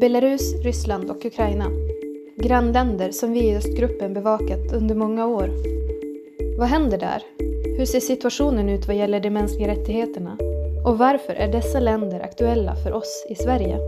Belarus, Ryssland och Ukraina. Grannländer som vi i östgruppen bevakat under många år. Vad händer där? Hur ser situationen ut vad gäller de mänskliga rättigheterna? Och varför är dessa länder aktuella för oss i Sverige?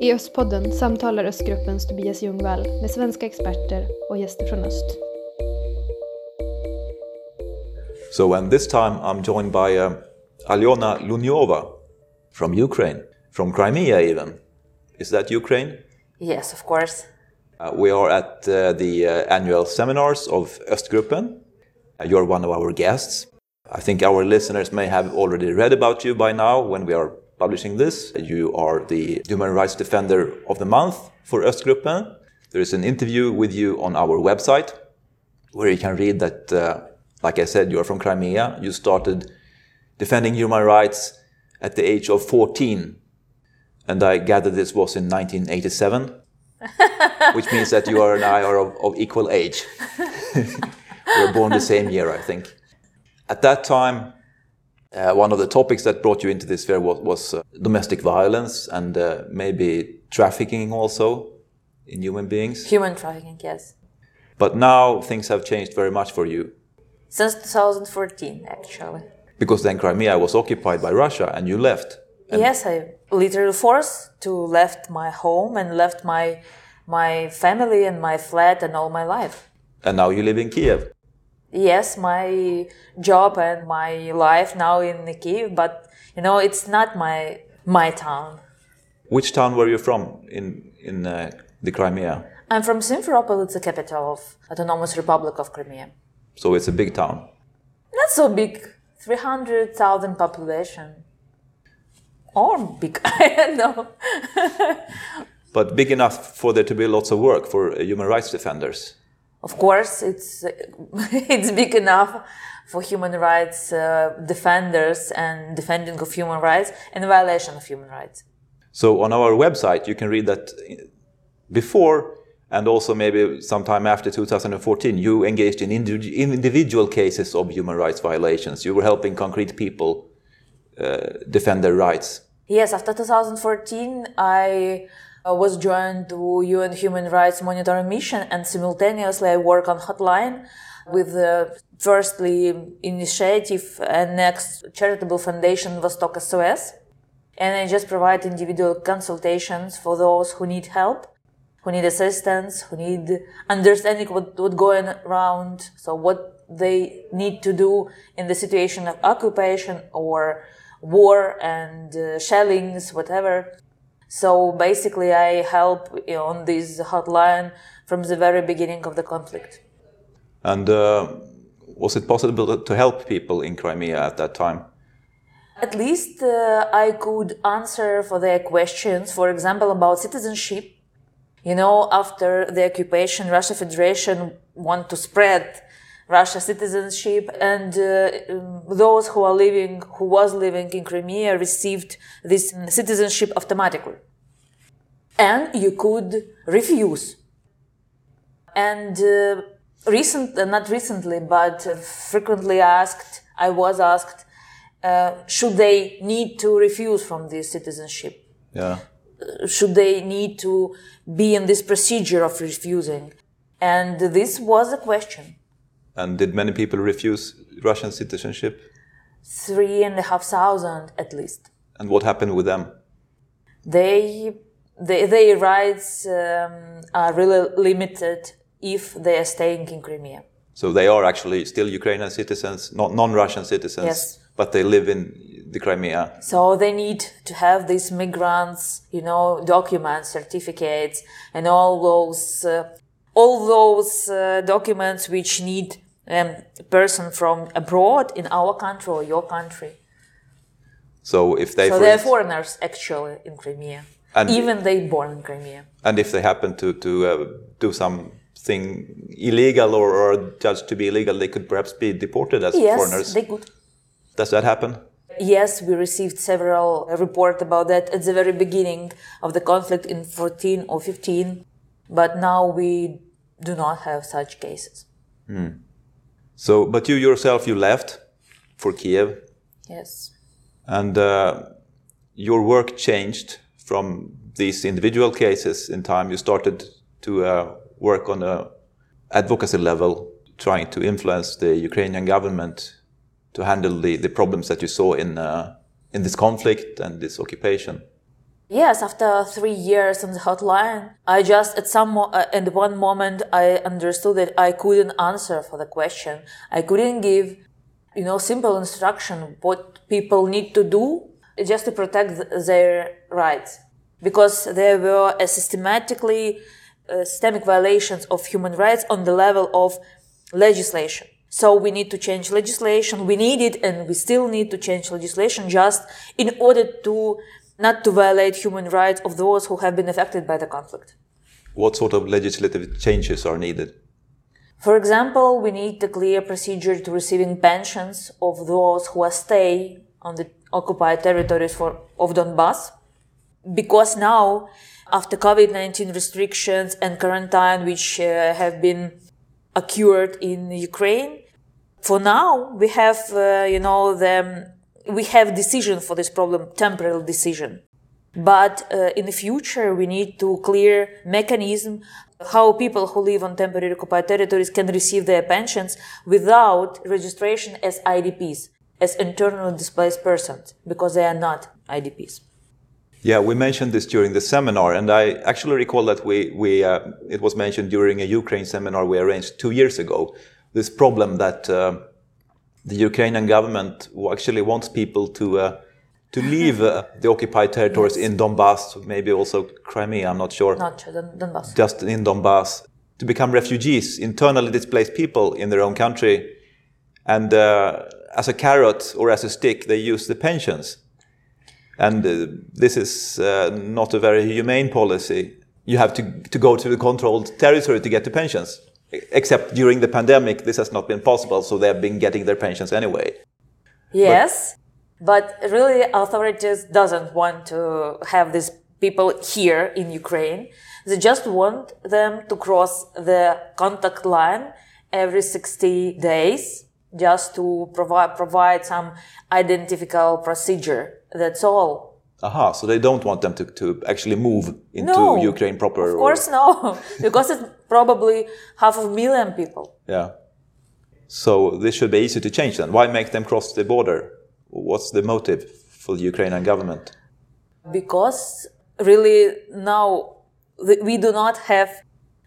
I Östpodden samtalar Östgruppens Tobias Ljungvall med svenska experter och gäster från öst. So, and this time I'm joined by eh, uh, Alyona Lunyova from Ukraine, from Crimea even. Is that Ukraine? Yes, of course. Uh, we are at uh, the uh, annual seminars of Östgruppen. Uh, you're one of our guests. I think our listeners may have already read about you by now when we are publishing this. You are the Human Rights Defender of the Month for Östgruppen. There is an interview with you on our website where you can read that, uh, like I said, you're from Crimea. You started defending human rights at the age of 14. And I gather this was in 1987, which means that you are and I are of, of equal age. we were born the same year, I think. At that time, uh, one of the topics that brought you into this sphere was, was uh, domestic violence and uh, maybe trafficking also in human beings. Human trafficking, yes. But now things have changed very much for you Since 2014, actually. because then Crimea was occupied by Russia and you left. Yes, I literally forced to left my home and left my my family and my flat and all my life. And now you live in Kiev. Yes, my job and my life now in Kiev, but you know it's not my my town. Which town were you from in, in uh, the Crimea? I'm from Simferopol. It's the capital of Autonomous Republic of Crimea. So it's a big town. Not so big, 300,000 population. Or big, I don't know. But big enough for there to be lots of work for uh, human rights defenders. Of course, it's it's big enough for human rights uh, defenders and defending of human rights and violation of human rights. So on our website, you can read that before and also maybe sometime after 2014, you engaged in indi- individual cases of human rights violations. You were helping concrete people uh, defend their rights. Yes, after 2014, I uh, was joined to UN Human Rights Monitoring Mission, and simultaneously I work on hotline with the firstly initiative and next charitable foundation Vostok SOS. And I just provide individual consultations for those who need help, who need assistance, who need understanding what what's going around, so what they need to do in the situation of occupation or war and uh, shellings, whatever. So basically, I help on this hotline from the very beginning of the conflict. And uh, was it possible to help people in Crimea at that time? At least uh, I could answer for their questions, for example, about citizenship. You know, after the occupation, Russia Federation want to spread Russia citizenship, and uh, um, those who are living, who was living in Crimea, received this citizenship automatically, and you could refuse. And uh, recent, uh, not recently, but uh, frequently asked, I was asked, uh, should they need to refuse from this citizenship? Yeah. should they need to be in this procedure of refusing? And this was a question. And did many people refuse Russian citizenship? Three and a half thousand at least. And what happened with them? They, they their rights um, are really limited if they are staying in Crimea. So they are actually still Ukrainian citizens, not non-Russian citizens, Yes. but they live in the Crimea. So they need to have these migrants, you know, documents, certificates, and all those, uh, all those uh, documents which need um, a person from abroad in our country or your country. So if they, so they're foreigners actually in Crimea, And- even they born in Crimea. and if they happen to to uh, do something illegal or are judged to be illegal, they could perhaps be deported as Yes, foreigners. they could. Does that happen? Yes, we received several reports about that at the very beginning of the conflict in 14 or 15, but now we do not have such cases. So, but you yourself, you left for Kiev, Yes. and uh, your work changed from these individual cases in time, you started to uh, work on a advocacy level, trying to influence the Ukrainian government to handle the, the problems that you saw in uh, in this conflict and this occupation. Yes, after three years on the hotline, I just at some mo- uh, at one moment I understood that I couldn't answer for the question. I couldn't give, you know, simple instruction what people need to do just to protect th- their rights, because there were a systematically uh, systemic violations of human rights on the level of legislation. So we need to change legislation. We need it and we still need to change legislation just in order to not to violate human rights of those who have been affected by the conflict. What sort of legislative changes are needed? For example, we need a clear procedure to receiving pensions of those who are stay on the occupied territories for, of Donbass. Because now, after COVID-19 restrictions and quarantine, which uh, have been occurred in Ukraine, for now we have, uh, you know, the we have decision for this problem, temporal decision. But uh, in the future, we need to clear mechanism how people who live on temporary occupied territories can receive their pensions without registration as IDPs, as internally displaced persons, because they are not IDPs. Yeah, we mentioned this during the seminar, and I actually recall that we, we uh, it was mentioned during a Ukraine seminar we arranged two years ago. This problem that uh, the Ukrainian government actually wants people to uh, to leave uh, the occupied territories yes. in Donbass, maybe also Crimea. I'm not sure. Not sure, Donbass. Just in Donbass to become refugees, internally displaced people in their own country, and uh, as a carrot or as a stick, they use the pensions. And uh, this is uh, not a very humane policy. You have to, to go to the controlled territory to get the pensions except during the pandemic, this has not been possible, so they've been getting their pensions anyway. Yes, but, but really, authorities doesn't want to have these people here in Ukraine. They just want them to cross the contact line every 60 days, just to provide provide some identifiable procedure. That's all. Aha, so they don't want them to, to actually move into no, Ukraine proper? Of course, or... no, because it's probably half a million people. Yeah. So this should be easy to change then. Why make them cross the border? What's the motive for the Ukrainian government? Because really now we do not have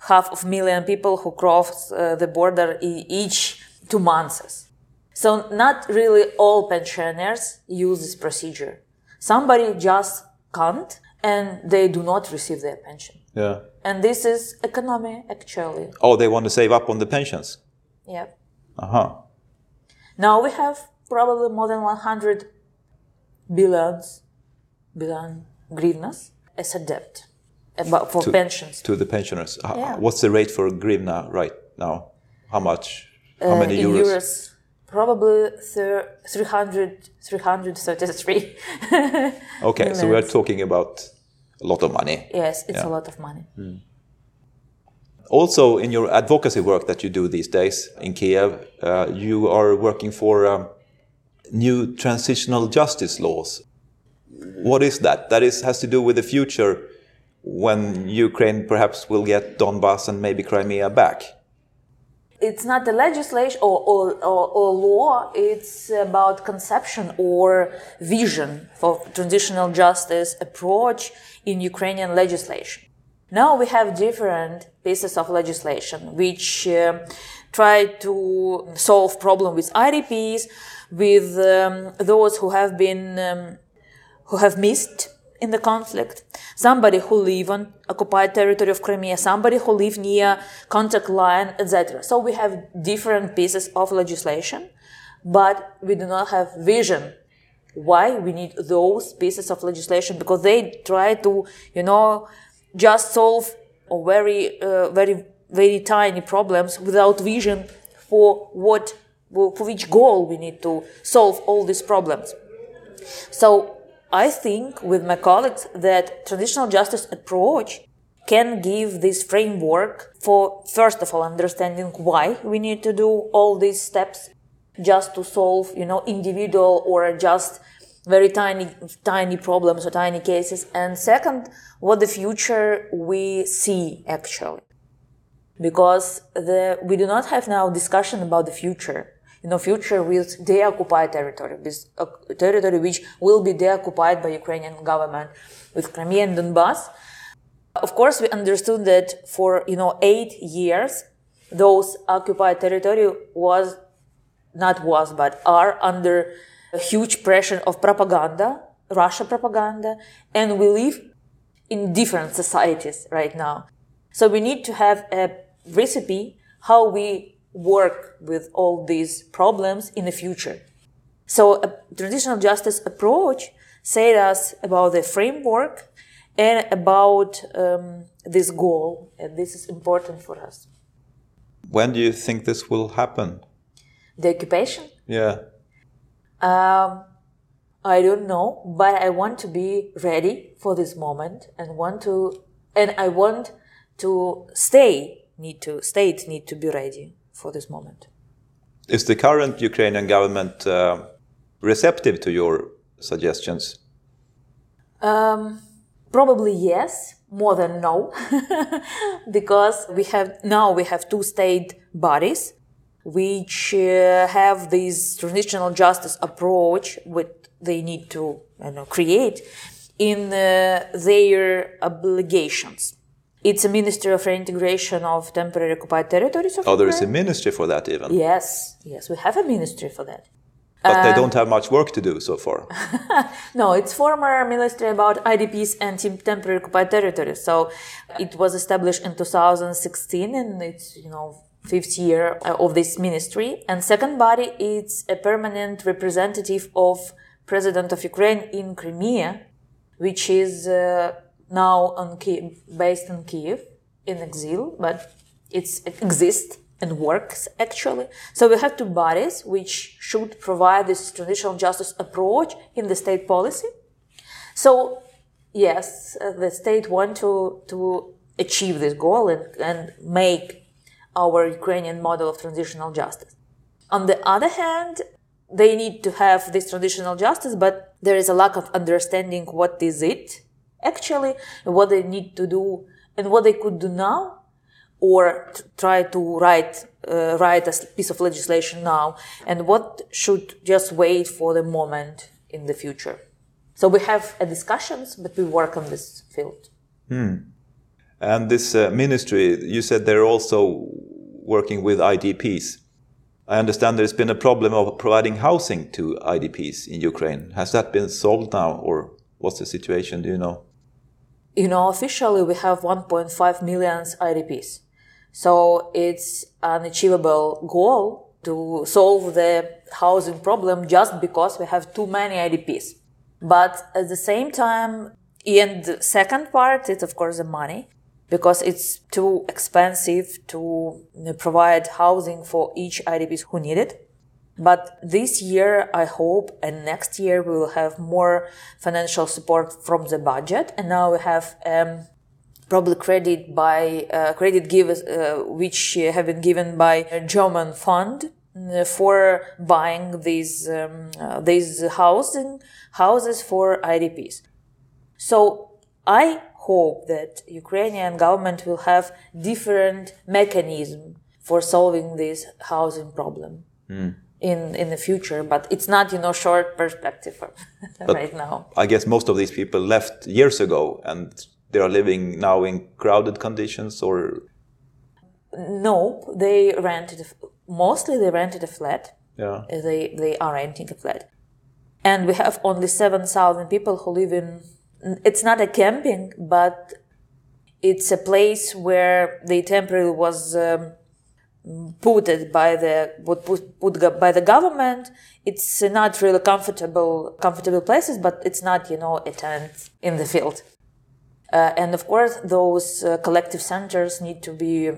half of million people who cross uh, the border each two months. So not really all pensioners use this procedure somebody just can't and they do not receive their pension. Yeah. And this is economy actually. Oh, they want to save up on the pensions. Yeah. Uh huh. Now we have probably more than 100 billions, billion grivnas as a debt about for to, pensions. To the pensioners. Yeah. What's the rate for grivna right now? How much? How uh, many euros? euros? Probably 300 333 okay so we're talking about a lot of money. Yes it's yeah. a lot of money. Mm. also in your advocacy work that you do these days in kiev uh, you are working for um, new transitional justice laws. What is that? That is has to do with the future when ukraine perhaps will get donbass and maybe crimea back it's not a legislation or, or, or, or, law, it's about conception or vision for transitional justice approach in Ukrainian legislation. Now we have different pieces of legislation which uh, try to solve problem with IDPs, with um, those who have been um, who have missed in the conflict, somebody who live on occupied territory of Crimea, somebody who live near contact line, etc. So we have different pieces of legislation, but we do not have vision. Why we need those pieces of legislation? Because they try to, you know, just solve very, uh, very, very tiny problems without vision for what, for which goal we need to solve all these problems. So I think with my colleagues that transitional justice approach can give this framework for first of all understanding why we need to do all these steps just to solve you know individual or just very tiny, tiny problems or tiny cases. And second, what the future we see actually. Because the, we do not have now discussion about the future. You know, future with deoccupied territory, a uh, territory which will be deoccupied by Ukrainian government with Crimea and Donbass. Of course, we understood that for, you know, eight years, those occupied territory was, not was, but are under a huge pressure of propaganda, Russia propaganda, and we live in different societies right now. So we need to have a recipe how we work with all these problems in the future. So a transitional justice approach said us about the framework and about um, this goal, and this is important for us. When do you think this will happen? The occupation? Yeah. Um, I don't know, but I want to be ready for this moment and want to, and I want to stay, need to, state need to be ready for this moment. Is the current Ukrainian government uh, receptive to your suggestions? Um, probably yes, more than no, because we have now we have two state bodies which uh, have this transitional justice approach which they need to you know, create in uh, their obligations. It's a Ministry of Reintegration of Temporary Occupied Territories. oh, there is a ministry for that even. Yes, yes, we have a ministry for that. But they don't have much work to do so far. no, it's former ministry about IDPs and temporary occupied territories. So it was established in 2016, and it's you know fifth year of this ministry. And second body is a permanent representative of President of Ukraine in Crimea, which is uh, now on based in Kiev in exile, but it's, it exists and works actually. So we have two bodies which should provide this transitional justice approach in the state policy. So yes, uh, the state want to, to achieve this goal and, and make our Ukrainian model of transitional justice. On the other hand, they need to have this transitional justice, but there is a lack of understanding what is it actually, what they need to do, and what they could do now, or try to write uh, write a piece of legislation now, and what should just wait for the moment in the future. So we have uh, discussions, but we work on this field. Hmm. And this uh, ministry, you said they're also working with IDPs. I understand there's been a problem of providing housing to IDPs in Ukraine. Has that been solved now, or what's the situation? Do you know? You know, officially we have 1.5 million IDPs. So it's an achievable goal to solve the housing problem just because we have too many IDPs. But at the same time, in the second part, it's of course the money because it's too expensive to provide housing for each IDPs who need it. But this year, I hope, and next year we will have more financial support from the budget. And now we have um, probably credit by uh, credit givers, uh, which have been given by a German fund uh, for buying these um, uh, these housing houses for IDPs. So I hope that Ukrainian government will have different mechanism for solving this housing problem. Mm. In, in the future, but it's not you know short perspective right now. I guess most of these people left years ago, and they are living now in crowded conditions, or no, they rented. Mostly, they rented a flat. Yeah, they they are renting a flat, and we have only seven thousand people who live in it's not a camping, but it's a place where the temporary was um, put by the put, put by the government. It's not really comfortable comfortable places, but it's not you know a tent in the field. Uh, and of course, those uh, collective centers need to be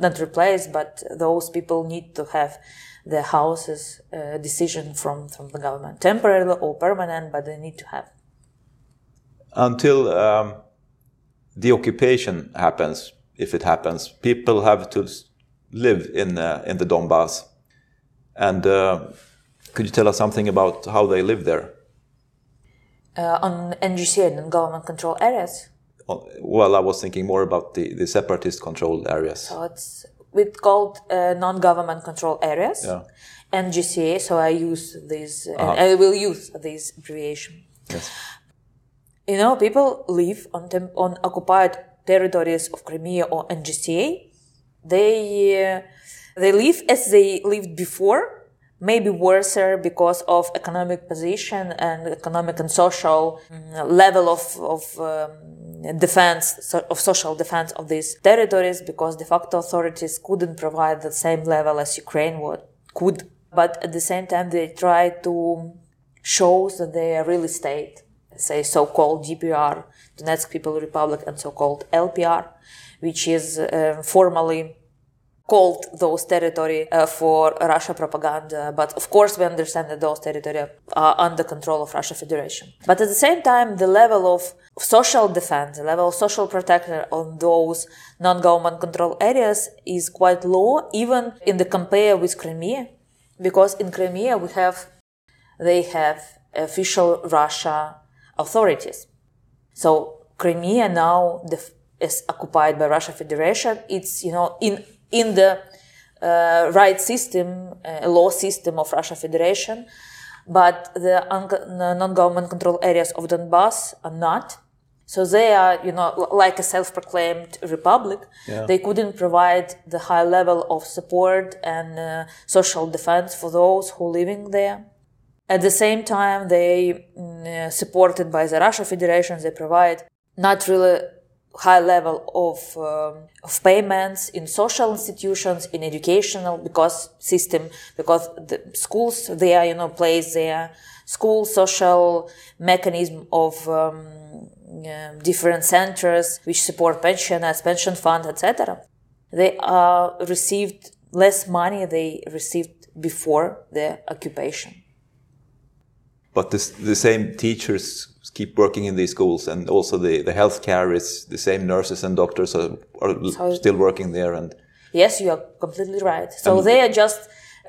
not replaced, but those people need to have the houses uh, decision from from the government, temporary or permanent, but they need to have until um, the occupation happens, if it happens, people have to live in uh, in the Donbass. And uh, could you tell us something about how they live there? uh, on NGCA, non-government control areas. Oh, Well, I was thinking more about the, the separatist controlled areas. So it's it's called uh, non-government control areas. Yeah. NGCA. So I use this, and I will use this abbreviation. Yes. You know, people live on on occupied territories of Crimea or NGCA. They uh, they live as they lived before, maybe worse because of economic position and economic and social mm, level of of um, defense of social defense of these territories because de facto authorities couldn't provide the same level as Ukraine would could. But at the same time, they try to show that they are really state say so-called DPR, Donetsk People Republic, and so-called LPR, which is uh, formally called those territory uh, for Russia propaganda. But of course, we understand that those territory are under control of Russia Federation. But at the same time, the level of social defense, the level of social protection on those non-government control areas is quite low, even in the compare with Crimea, because in Crimea we have they have official Russia authorities. So Crimea now the, is occupied by Russia Federation. It's you know in in the uh, right system, uh, law system of Russia Federation, but the non-government control areas of Donbass are not. So they are, you know, like a self-proclaimed republic. Yeah. They couldn't provide the high level of support and uh, social defense for those who are living there. At the same time, they, mm, uh, supported by the Russia Federation, they provide not really high level of, um, of payments in social institutions, in educational because system, because the schools there, you know, plays their school social mechanism of um, uh, different centers which support pensioners, pension fund, etc. They uh, received less money they received before the occupation. But this, the same teachers keep working in these schools, and also the, the healthcare is the same nurses and doctors are, are So- still working there. And Yes, you are completely right. So they are just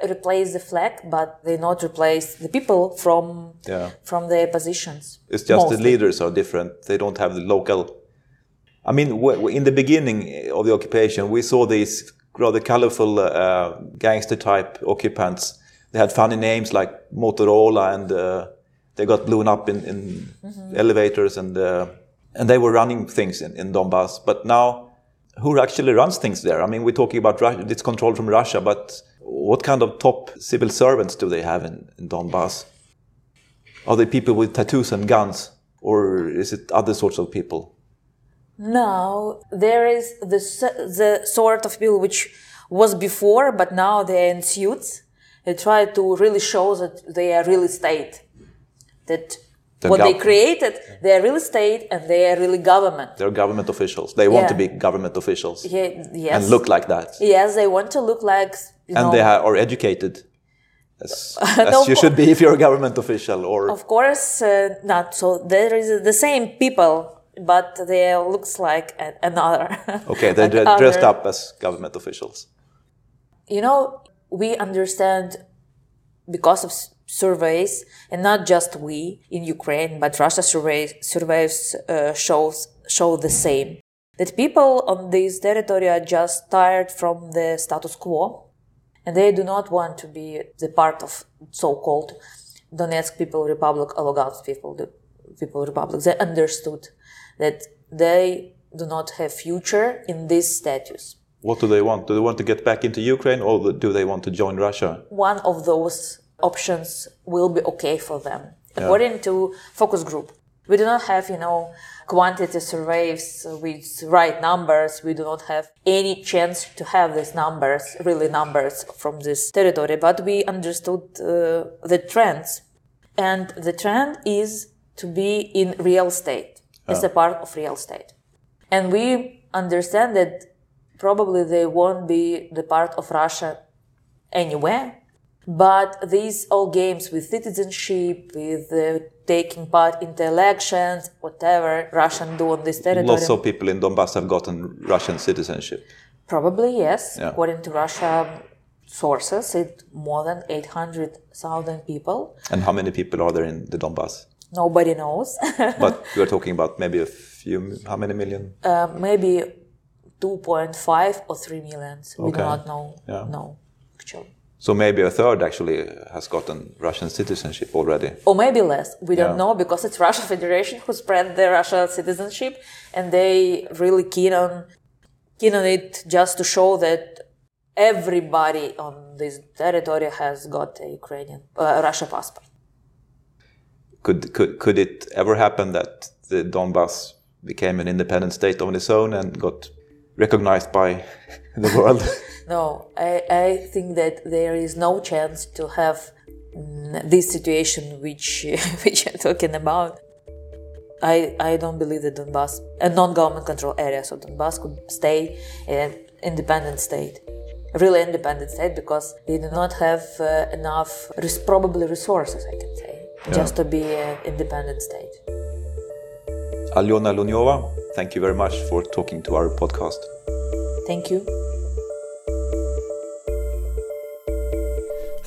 replace the flag, but they not replace the people from Yeah. from their positions. it's just the leaders are different. They don't have the local. I mean, in the beginning of the occupation, we saw these rather colorful uh, gangster type occupants. They had funny names like Motorola, and uh, they got blown up in, in elevators, and uh, and they were running things in, in Donbass. But now, who actually runs things there? I mean, we're talking about Russia, it's controlled from Russia, but what kind of top civil servants do they have in, in Donbass? Are they people with tattoos and guns, or is it other sorts of people? Now there is the the sort of people which was before, but now they're in suits. They try to really show that they are really state. That what they created, they are really state and they are really government. They're government officials. They want to be government officials Yeah, yes. and look like that, Yes, they want to look like. You and know, they are educated, as, as No, you should be if you're a government official. Or Of course, uh, not. So there is the same people, but they looks like a- another. okay, they're dressed up as government officials. You know, we understand because of surveys, and not just we in Ukraine, but Russia surveys surveys uh, shows show the same that people on this territory are just tired from the status quo, and they do not want to be the part of so-called Donetsk People Republic or Lugansk People People Republic. They understood that they do not have future in this status. What do they want? Do they want to get back into Ukraine, or do they want to join Russia? one of those options will be okay for them. According to focus group, we do not have, you know, quantity surveys with right numbers. We do not have any chance to have these numbers, really numbers from this territory, but we understood uh, the trends. And the trend is to be in real estate, as a part of real estate. And we understand that probably they won't be the part of Russia anywhere. But these all games with citizenship, with uh, taking part in the elections, whatever Russian do on this territory, Lots of people in Donbass have gotten Russian citizenship. probably yes. Yeah. According to Russia sources, it more than eight hundred thousand people. And how many people are there in the Donbass? Nobody knows. but we are talking about maybe a few, how many million? uh, maybe 2.5 or 3 millions. We do not know. Yeah. No, actually. So maybe a third actually has gotten Russian citizenship already. Or maybe less. We don't Yeah. know because it's Russia Federation who spread the Russian citizenship and they really keen on keen on it just to show that everybody on this territory has got a Ukrainian uh, Russia passport. Could, could, could it ever happen that the Donbass became an independent state on its own and got recognized by the world? No, I, I think that there is no chance to have mm, this situation which which you're talking about. I, I don't believe that Donbass, a non-government controlled area, so Donbass could stay an independent state, a really independent state, because they do not have uh, enough, res- probably resources, I can say, just to be an independent state. Alyona Lunyova, thank you very much for talking to our podcast. Thank you.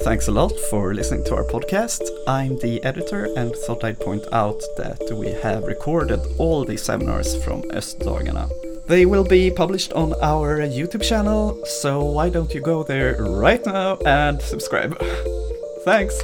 Thanks a lot for listening to our podcast. I'm the editor and thought I'd point out that we have recorded all the seminars from Östdagarna. They will be published on our YouTube channel, so why don't you go there right now and subscribe? Thanks!